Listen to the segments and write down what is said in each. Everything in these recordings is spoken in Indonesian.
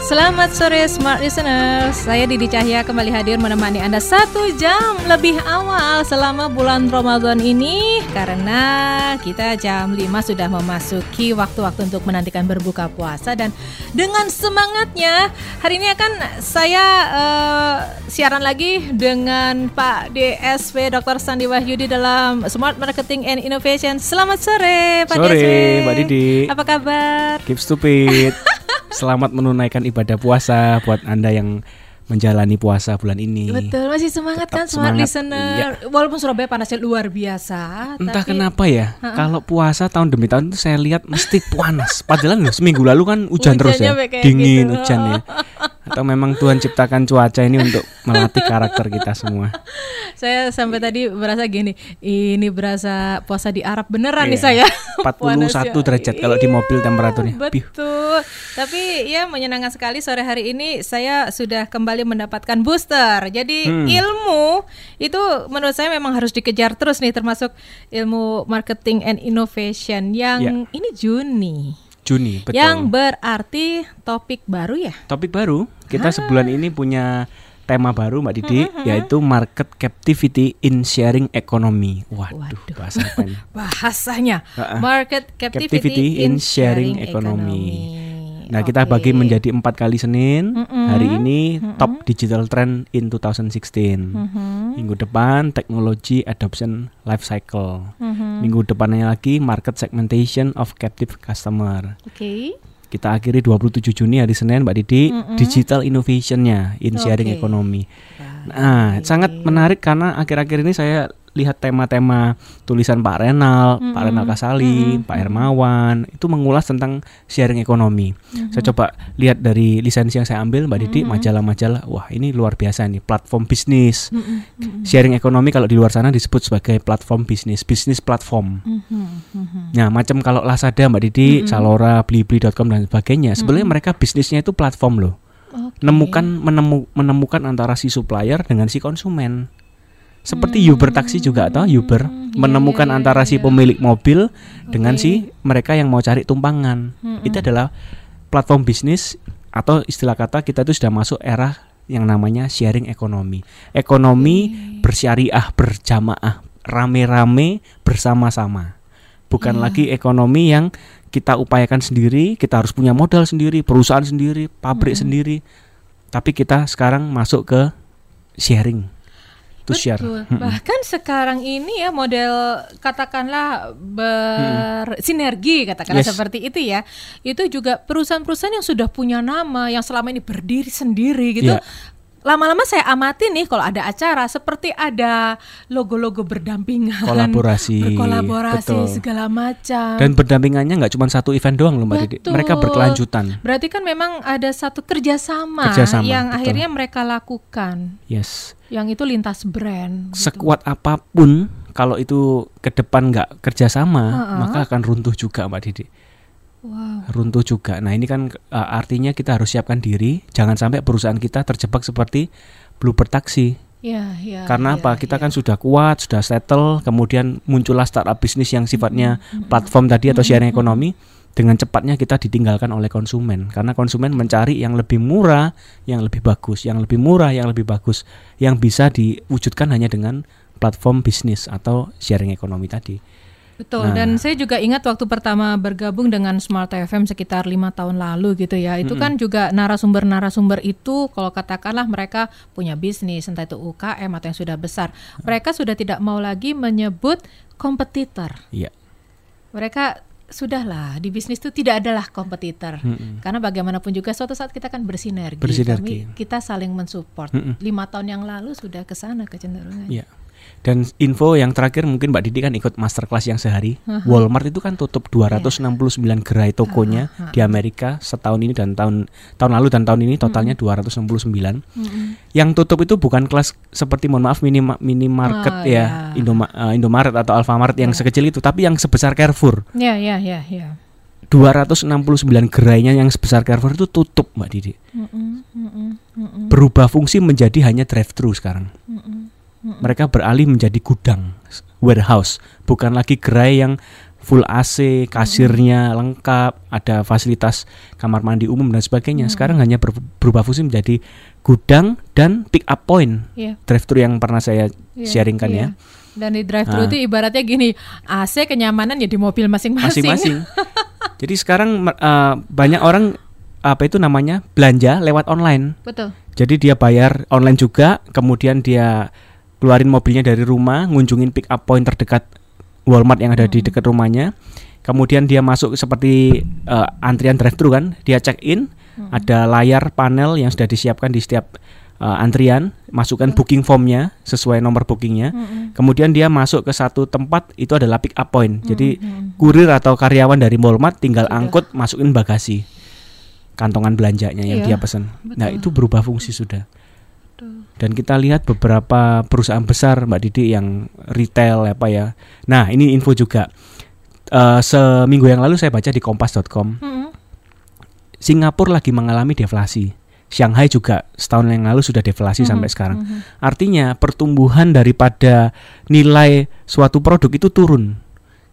Selamat sore Smart Listeners, saya Didi Cahya kembali hadir menemani Anda satu jam lebih awal selama bulan Ramadan ini. Karena kita jam 5 sudah memasuki waktu-waktu untuk menantikan berbuka puasa Dan dengan semangatnya hari ini akan saya uh, siaran lagi dengan Pak DSW Dr. Sandi Wahyudi dalam Smart Marketing and Innovation. Selamat sore Pak sore, DSW Sore Mbak Didi. Apa kabar? Keep stupid Selamat menunaikan ibadah puasa buat Anda yang menjalani puasa bulan ini. Betul, masih semangat Tetap kan smart semangat, listener. iya. Walaupun Surabaya panasnya luar biasa. Entah tapi kenapa ya, kalau puasa tahun demi tahun itu saya lihat mesti panas. Padahal loh, seminggu lalu kan hujan terus ya, dingin gitu. hujan ya. Atau memang Tuhan ciptakan cuaca ini untuk melatih karakter kita semua. Saya sampai tadi berasa gini, ini berasa puasa di Arab beneran nih Iya. saya. 41 Panasnya. derajat kalau di mobil temperaturnya. Piu. Betul. Tapi ya menyenangkan sekali sore hari ini saya sudah kembali mendapatkan booster. Jadi Hmm. ilmu itu menurut saya memang harus dikejar terus nih termasuk ilmu marketing and innovation yang Ya. ini Juni. Juni, betul. Yang berarti topik baru ya? Topik baru, Ah. kita sebulan ini punya tema baru Mbak Didi, yaitu market captivity in sharing economy. Waduh, Waduh. bahasa apa ini? bahasanya market captivity, Captivity in in sharing sharing economy. Nah, kita bagi menjadi empat kali Senin. Mm-mm. Hari ini top digital trend in 2016. Mhm. Minggu depan technology adoption life cycle. Mhm. Minggu depannya lagi market segmentation of captive customer. Oke. Kita akhiri 27 Juni hari Senin Mbak Didi Mm-mm. digital innovationnya in sharing Oke. economy. Nah, sangat menarik karena akhir-akhir ini saya lihat tema-tema tulisan Pak Renal, Pak Renal Kasali, Pak Hermawan itu mengulas tentang sharing ekonomi. Saya coba lihat dari lisensi yang saya ambil Mbak Didi majalah-majalah, wah ini luar biasa nih platform bisnis. Sharing ekonomi kalau di luar sana disebut sebagai platform bisnis, bisnis platform. Mhm, mhm. Nah, macam kalau Lazada, Mbak Didi, Salora, Blibli.com dan sebagainya, sebenarnya mereka bisnisnya itu platform loh. Oke. Menemukan menemu, menemukan antara si supplier dengan si konsumen. Seperti Uber taksi juga atau Uber iya, menemukan iya, antara si iya. pemilik mobil dengan Oke. si mereka yang mau cari tumpangan. Itu adalah platform bisnis atau istilah kata kita itu sudah masuk era yang namanya sharing ekonomi. Ekonomi bersyariah berjamaah, rame-rame bersama-sama. Bukan Iya. lagi ekonomi yang kita upayakan sendiri, kita harus punya modal sendiri, perusahaan sendiri, pabrik sendiri. Tapi kita sekarang masuk ke sharing. To share. Betul. Mm-mm. Bahkan sekarang ini ya model katakanlah bersinergi katakanlah Yes. seperti itu ya. Itu juga perusahaan-perusahaan yang sudah punya nama yang selama ini berdiri sendiri gitu. Iya. Lama-lama saya amati nih kalau ada acara seperti ada logo-logo berdampingan, Kolaborasi, berkolaborasi betul. segala macam. Dan berdampingannya nggak cuma satu event doang loh Mbak Didi. Mereka berkelanjutan. Berarti kan memang ada satu kerjasama, Kerjasama, yang betul. akhirnya mereka lakukan. Yes. Yang itu lintas brand. gitu. Sekuat apa pun kalau itu ke depan nggak kerjasama, Ha-ha. maka akan runtuh juga Mbak Didi. Wow. Runtuh juga. Nah ini kan uh, artinya kita harus siapkan diri, jangan sampai perusahaan kita terjebak seperti Bluebird Taxi. Ya, ya. Karena ya, apa? Kita ya. kan sudah kuat, sudah settle, kemudian muncullah startup bisnis yang sifatnya platform tadi atau sharing ekonomi. Dengan cepatnya kita ditinggalkan oleh konsumen karena konsumen mencari yang lebih murah, yang lebih bagus, yang lebih murah, yang lebih bagus, yang bisa diwujudkan hanya dengan platform bisnis atau sharing ekonomi tadi. Betul. Nah. Dan saya juga ingat waktu pertama bergabung dengan Smart FM sekitar lima tahun lalu gitu ya. Itu kan juga narasumber-narasumber itu kalau katakanlah mereka punya bisnis entah itu UKM atau yang sudah besar, mereka sudah tidak mau lagi menyebut kompetitor. Iya. Mereka sudahlah di bisnis itu tidak adalah kompetitor karena bagaimanapun juga suatu saat kita kan bersinergi, Bersinergi. Kami- kita saling mensupport Mm-mm. lima tahun yang lalu sudah ke sana kecenderungannya Iya. Dan info yang terakhir mungkin Mbak Didi kan ikut masterclass yang sehari. Walmart itu kan tutup 269 gerai tokonya di Amerika setahun ini dan tahun tahun lalu dan tahun ini totalnya 269. Yang tutup itu bukan kelas seperti mohon maaf mini minimarket Oh, ya, ya. Indoma- eh, Indomaret atau Alfamart yang Ya. sekecil itu, tapi yang sebesar Carrefour. Ya, ya, ya, ya. 269 gerainya yang sebesar Carrefour itu tutup Mbak Didi. Mm-mm, mm-mm, mm-mm, Berubah fungsi menjadi hanya drive thru sekarang. Mereka beralih menjadi gudang, warehouse, bukan lagi gerai yang full AC, kasirnya lengkap, ada fasilitas kamar mandi umum dan sebagainya. Sekarang hanya ber- berubah fungsi menjadi gudang dan pick up point. Iya. Drive thru yang pernah saya Iya, sharingkan iya. ya. Dan di drive thru Ah. itu ibaratnya gini, AC kenyamanan ya di mobil masing-masing. Masing-masing. Jadi sekarang eh, banyak orang apa itu namanya belanja lewat online. Betul. Jadi dia bayar online juga, kemudian dia keluarin mobilnya dari rumah, ngunjungin pick up point terdekat Walmart yang ada di dekat rumahnya. Kemudian dia masuk seperti eh, antrian drive-thru kan, dia check in, ada layar panel yang sudah disiapkan di setiap eh, antrian, masukkan booking formnya sesuai nomor bookingnya. Kemudian dia masuk ke satu tempat itu adalah pick up point. Jadi kurir atau karyawan dari Walmart tinggal Sudah. angkut masukin bagasi kantongan belanjanya yang Iya, dia pesan. Nah, itu berubah fungsi sudah. Dan kita lihat beberapa perusahaan besar Mbak Didi yang retail apa ya. Nah, ini info juga. Eh, seminggu yang lalu saya baca di kompas.com, Mm-mm. Singapura lagi mengalami deflasi. Shanghai juga setahun yang lalu sudah deflasi Mhm, sampai sekarang. mhm. Artinya pertumbuhan daripada nilai suatu produk itu turun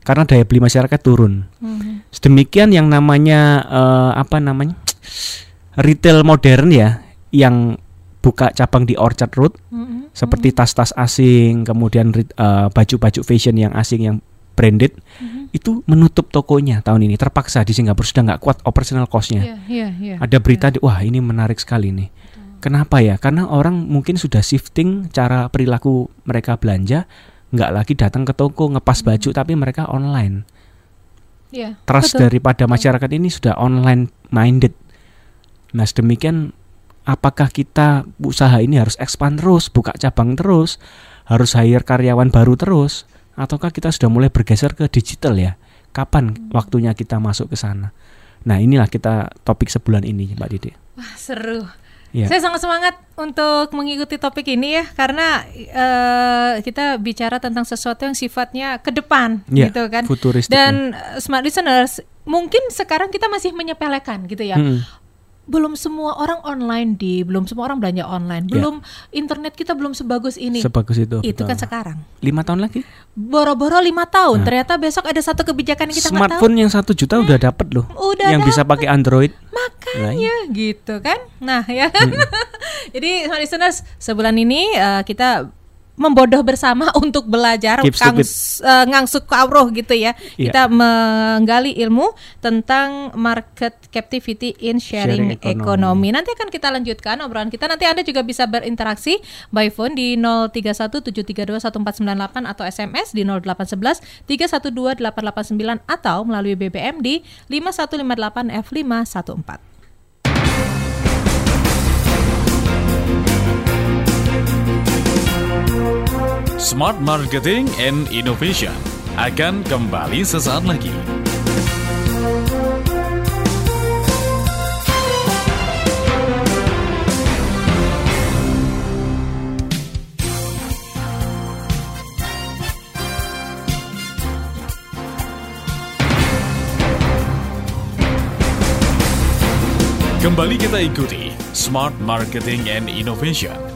karena daya beli masyarakat turun. Mhm. Sedemikian yang namanya eh, apa namanya retail modern ya, yang buka cabang di Orchard Road Mhm. seperti tas-tas asing, kemudian eh, baju-baju fashion yang asing yang branded Mhm. itu menutup tokonya tahun ini terpaksa di Singapura sudah nggak kuat operational cost-nya. Iya, iya, iya. Ada berita di wah ini menarik sekali nih. Kenapa ya? Karena orang mungkin sudah shifting cara perilaku mereka belanja, nggak lagi datang ke toko ngepas baju, tapi mereka online. Iya, Trust betul. daripada masyarakat ini sudah online minded. Nah, sedemikian apakah kita usaha ini harus expand terus, buka cabang terus, harus hire karyawan baru terus, ataukah kita sudah mulai bergeser ke digital ya? Kapan waktunya kita masuk ke sana? Nah, inilah kita topik sebulan ini, Mbak Didi. Wah, seru. Ya. Saya sangat semangat untuk mengikuti topik ini ya karena eh, kita bicara tentang sesuatu yang sifatnya ke depan Ya, gitu kan. futuristik Dan eh, smart listeners, mungkin sekarang kita masih menyepelekan gitu ya. Mm-mm. Belum semua orang online di, belum semua orang belanja online, Ya. belum internet kita belum sebagus ini. Sebagus itu. Itu betul. kan sekarang. lima tahun lagi. Boro-boro lima tahun, Nah. ternyata besok ada satu kebijakan yang kita nggak tahu. Smartphone yang satu juta udah dapat loh. Udah yang bisa pakai Android. Makanya gitu kan. Nah ya. Jadi smart listeners sebulan ini eh, kita membodoh bersama untuk belajar Keep kang, stupid. eh, ngangsuk kawruh gitu ya. Iya. Kita menggali ilmu tentang market captivity in sharing, Sharing economy. ekonomi. Nanti akan kita lanjutkan obrolan kita. Nanti Anda juga bisa berinteraksi by phone di 0317321498 atau SMS di 0811 312 889 atau melalui BBM di 5158 F514. Smart Marketing and Innovation akan kembali sesaat lagi. Kembali kita ikuti Smart Marketing and Innovation.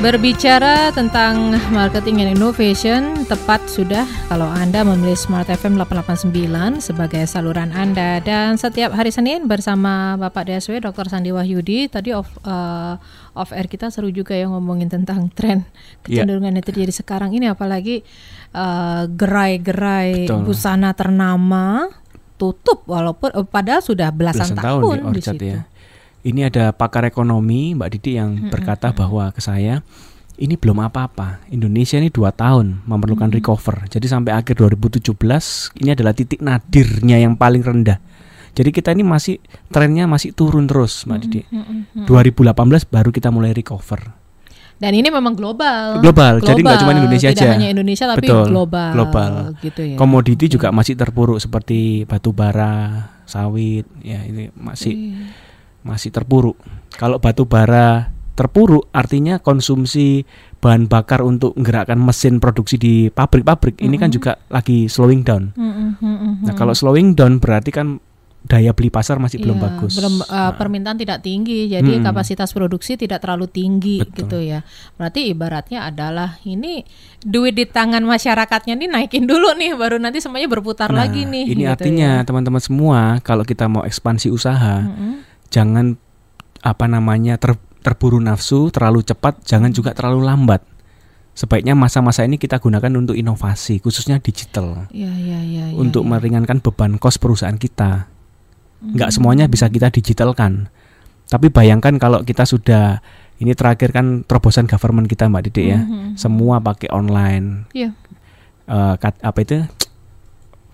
Berbicara tentang marketing and innovation, tepat sudah kalau Anda memilih Smart FM 889 sebagai saluran Anda. Dan setiap hari Senin bersama Bapak DSW Dr. Sandi Wahyudi, tadi off, eh, off air kita seru juga ya ngomongin tentang tren Iya. kecenderungan yang terjadi sekarang ini apalagi eh, gerai-gerai Betul. busana ternama tutup walaupun eh, padahal sudah belasan, belasan tahun, tahun, di di situ. ya. Ini ada pakar ekonomi Mbak Didi yang berkata bahwa ke saya ini belum apa-apa. Indonesia ini dua tahun memerlukan Hmm. recover. Jadi sampai akhir 2017 ini adalah titik nadirnya yang paling rendah. Jadi kita ini masih trennya masih turun terus, Mbak Didi. Mm, mm, mm. 2018 baru kita mulai recover. Dan ini memang global. Global, jadi nggak cuma Indonesia Tidak aja. hanya Indonesia tapi Betul, global. global. Gitu ya. Komoditi juga masih terpuruk seperti batu bara, sawit, ya ini masih Iya. Masih terpuruk. Kalau batu bara terpuruk artinya konsumsi bahan bakar untuk menggerakkan mesin produksi di pabrik-pabrik ini kan juga lagi slowing down. Mm, mm, mm, mm, Nah, mm. kalau slowing down berarti kan daya beli pasar masih belum Iya, bagus. belum, uh, Nah, permintaan tidak tinggi, jadi Mm-mm. kapasitas produksi tidak terlalu tinggi Betul. gitu ya. Berarti ibaratnya adalah ini duit di tangan masyarakatnya nih naikin dulu nih, baru nanti semuanya berputar nah, lagi nih. Ini gitu artinya ya. teman-teman semua kalau kita mau ekspansi usaha, Mm-mm. Jangan apa namanya ter- terburu nafsu, terlalu cepat, jangan juga terlalu lambat. Sebaiknya masa-masa ini kita gunakan untuk inovasi, khususnya digital, Iya, iya, iya, iya, untuk iya. meringankan beban kos perusahaan kita. Nggak Hmm. semuanya bisa kita digitalkan. Tapi bayangkan kalau kita sudah ini terakhir kan terobosan government kita Mbak Didik ya, Mhm. semua pakai online. Iya. Eh, kat- apa itu?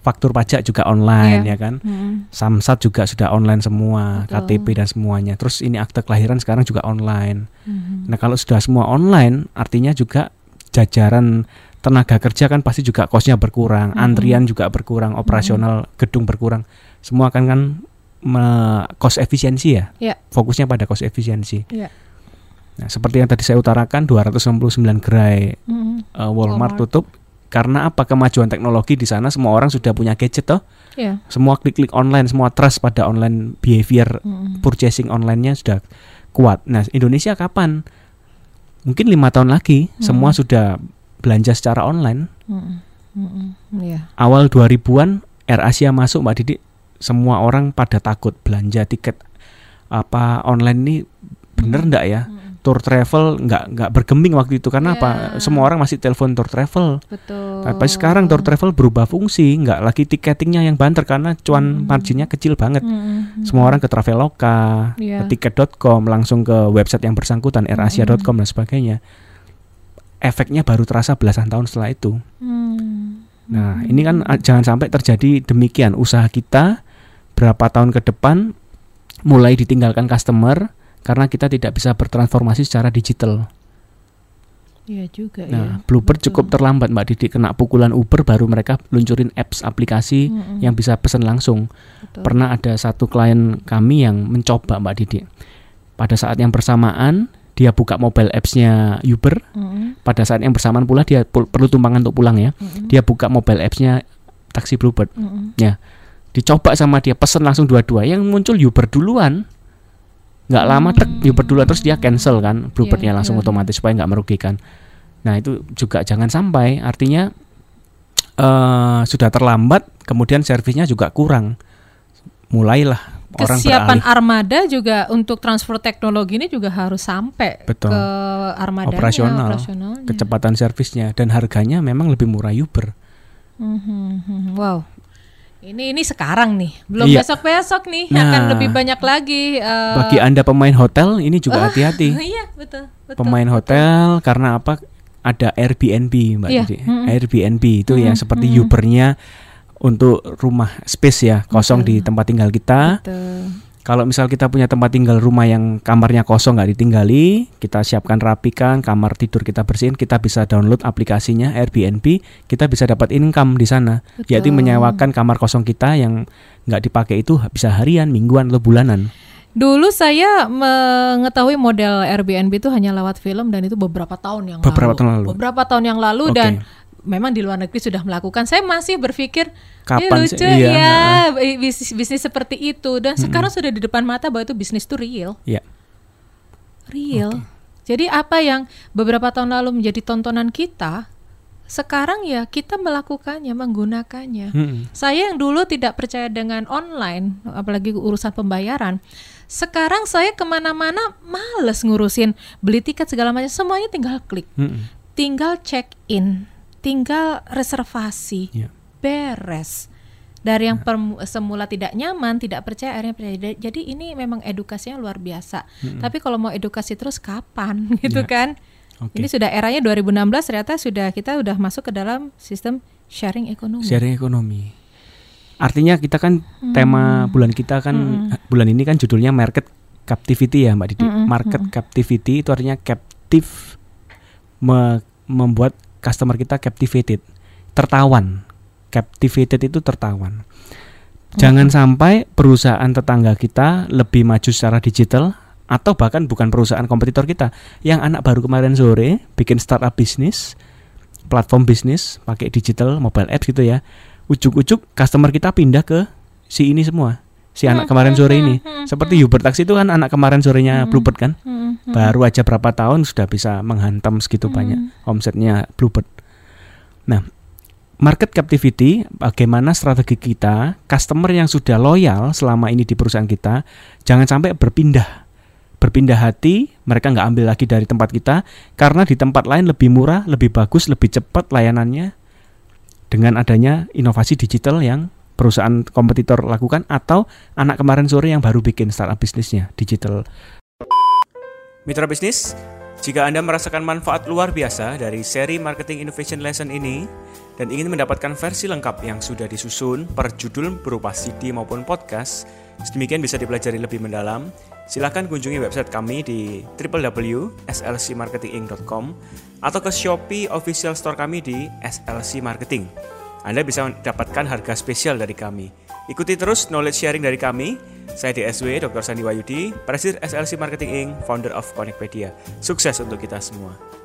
Faktur pajak juga online Iya. ya kan. Mm-mm. Samsat juga sudah online semua, Betul. KTP dan semuanya. Terus ini akte kelahiran sekarang juga online. Mhm. Nah, kalau sudah semua online, artinya juga jajaran tenaga kerja kan pasti juga kosnya berkurang, Mhm. antrian juga berkurang, operasional gedung berkurang. Semua akan kan me- cost efisiensi ya. Iya. Fokusnya pada cost efisiensi. Iya. Nah, seperti yang tadi saya utarakan 269 gerai Mhm. eh, Walmart Walmart. tutup karena apa kemajuan teknologi di sana semua orang sudah punya gadget toh. Iya. Semua klik-klik online, semua trust pada online behavior Mhm. purchasing online-nya sudah kuat. Nah, Indonesia kapan? Mungkin lima tahun lagi Hmm. semua sudah belanja secara online. Mhm. Mhm. Iya. Awal 2000-an Air Asia masuk, Mbak Didi, semua orang pada takut belanja tiket apa online ini bener ndak ya? Mhm. Tour travel nggak nggak bergeming waktu itu karena Ya. apa? Semua orang masih telepon tour travel. Betul. Tapi sekarang tour travel berubah fungsi, nggak lagi tiketingnya yang banter karena cuan Hmm. marginnya kecil banget. Mhm. Semua orang ke Traveloka, Iya. ke tiket.com, langsung ke website yang bersangkutan, airasia.com Hmm. dan sebagainya. Efeknya baru terasa belasan tahun setelah itu. Hmm. Nah, ini kan ah, jangan sampai terjadi demikian. Usaha kita berapa tahun ke depan mulai ditinggalkan customer karena kita tidak bisa bertransformasi secara digital. Iya juga ya. Nah, Bluebird Betul. cukup terlambat Mbak Didi kena pukulan Uber baru mereka luncurin apps aplikasi Mm-mm. yang bisa pesan langsung. Betul. Pernah ada satu klien kami yang mencoba Mbak Didi. Pada saat yang bersamaan dia buka mobile apps-nya Uber. Mm-mm. Pada saat yang bersamaan pula dia perlu tumpangan untuk pulang ya. Mm-mm. Dia buka mobile apps-nya taksi Bluebird. Mm-mm. Dicoba sama dia pesen langsung dua-dua. Yang muncul Uber duluan. Nggak lama tek Uber duluan terus dia cancel kan. Bluebird-nya Iya, langsung iya. otomatis supaya nggak merugikan. Nah itu juga jangan sampai. Artinya eh sudah terlambat. Kemudian servisnya juga kurang. Mulailah orang Kesiapan beralih. armada juga untuk transfer teknologi ini juga harus sampai Betul. ke armada Operasional. operasionalnya. kecepatan servisnya dan harganya memang lebih murah Uber. Mhm, Wow. Ini ini sekarang nih, belum Iya. besok-besok nih Nah. akan lebih banyak lagi. eh, Bagi Anda pemain hotel ini juga hati-hati. Iya betul. betul. Pemain hotel karena apa? Ada Airbnb, Mbak Iya, Didi. mm-mm. Airbnb itu yang Mm-mm, seperti mm-mm. Ubernya untuk rumah space ya, kosong di Betul. tempat tinggal kita. Betul. Kalau misal kita punya tempat tinggal rumah yang kamarnya kosong nggak ditinggali, kita siapkan rapikan, kamar tidur kita bersihin, kita bisa download aplikasinya Airbnb, kita bisa dapat income di sana, yaitu Betul. menyewakan kamar kosong kita yang nggak dipakai itu bisa harian, mingguan atau bulanan. Dulu saya mengetahui model Airbnb itu hanya lewat film dan itu beberapa tahun yang Beberapa lalu. tahun lalu. Beberapa tahun yang lalu Oke. dan memang di luar negeri sudah melakukan. Saya masih berpikir Kapan "Ih, sih?" lucu Iya, ya bisnis bisnis seperti itu dan sekarang sudah di depan mata bahwa itu bisnis itu real. Ya. Real. Jadi apa yang beberapa tahun lalu menjadi tontonan kita, sekarang ya kita melakukannya, menggunakannya. Mm-mm. Saya yang dulu tidak percaya dengan online, apalagi urusan pembayaran. Sekarang saya ke mana-mana males ngurusin beli tiket segala macam, semuanya tinggal klik, Mm-mm. tinggal check in, tinggal reservasi, Ya. beres. Dari yang permu- semula tidak nyaman, tidak percaya, akhirnya percaya. Jadi ini memang edukasinya luar biasa. Tapi kalau mau edukasi terus kapan, gitu Ya. kan? Oke. Ini sudah eranya 2016 ternyata sudah kita udah masuk ke dalam sistem sharing ekonomi. Sharing ekonomi. Artinya kita kan Hmm. tema bulan kita kan bulan ini kan judulnya market captivity ya Mbak Didi. Mm-mm, Market captivity itu artinya captive me- membuat customer kita captivated, tertawan. Captivated itu tertawan. Jangan sampai perusahaan tetangga kita lebih maju secara digital atau bahkan bukan perusahaan kompetitor kita yang anak baru kemarin sore bikin startup bisnis, platform bisnis pakai digital mobile apps gitu ya. Ujuk-ujuk customer kita pindah ke si ini semua. Si anak kemarin sore ini. Seperti Uber Taxi itu kan anak kemarin sorenya Bluebird kan. Hmm, hmm. Baru aja berapa tahun sudah bisa menghantam segitu banyak omsetnya Bluebird. Nah, market captivity bagaimana strategi kita, customer yang sudah loyal selama ini di perusahaan kita, jangan sampai berpindah. Berpindah hati, mereka nggak ambil lagi dari tempat kita karena di tempat lain lebih murah, lebih bagus, lebih cepat layanannya dengan adanya inovasi digital yang perusahaan kompetitor lakukan atau anak kemarin sore yang baru bikin startup bisnisnya digital Mitra bisnis, jika Anda merasakan manfaat luar biasa dari seri Marketing Innovation Lesson ini dan ingin mendapatkan versi lengkap yang sudah disusun per judul berupa CD maupun podcast, sedemikian bisa dipelajari lebih mendalam, silakan kunjungi website kami di www.slcmarketinginc.com atau ke Shopee official store kami di SLC Marketing. Anda bisa mendapatkan harga spesial dari kami. Ikuti terus knowledge sharing dari kami. Saya DSW Dr. Sandi Wayudi, Presiden SLC Marketing Inc., founder of Connectpedia. Sukses untuk kita semua.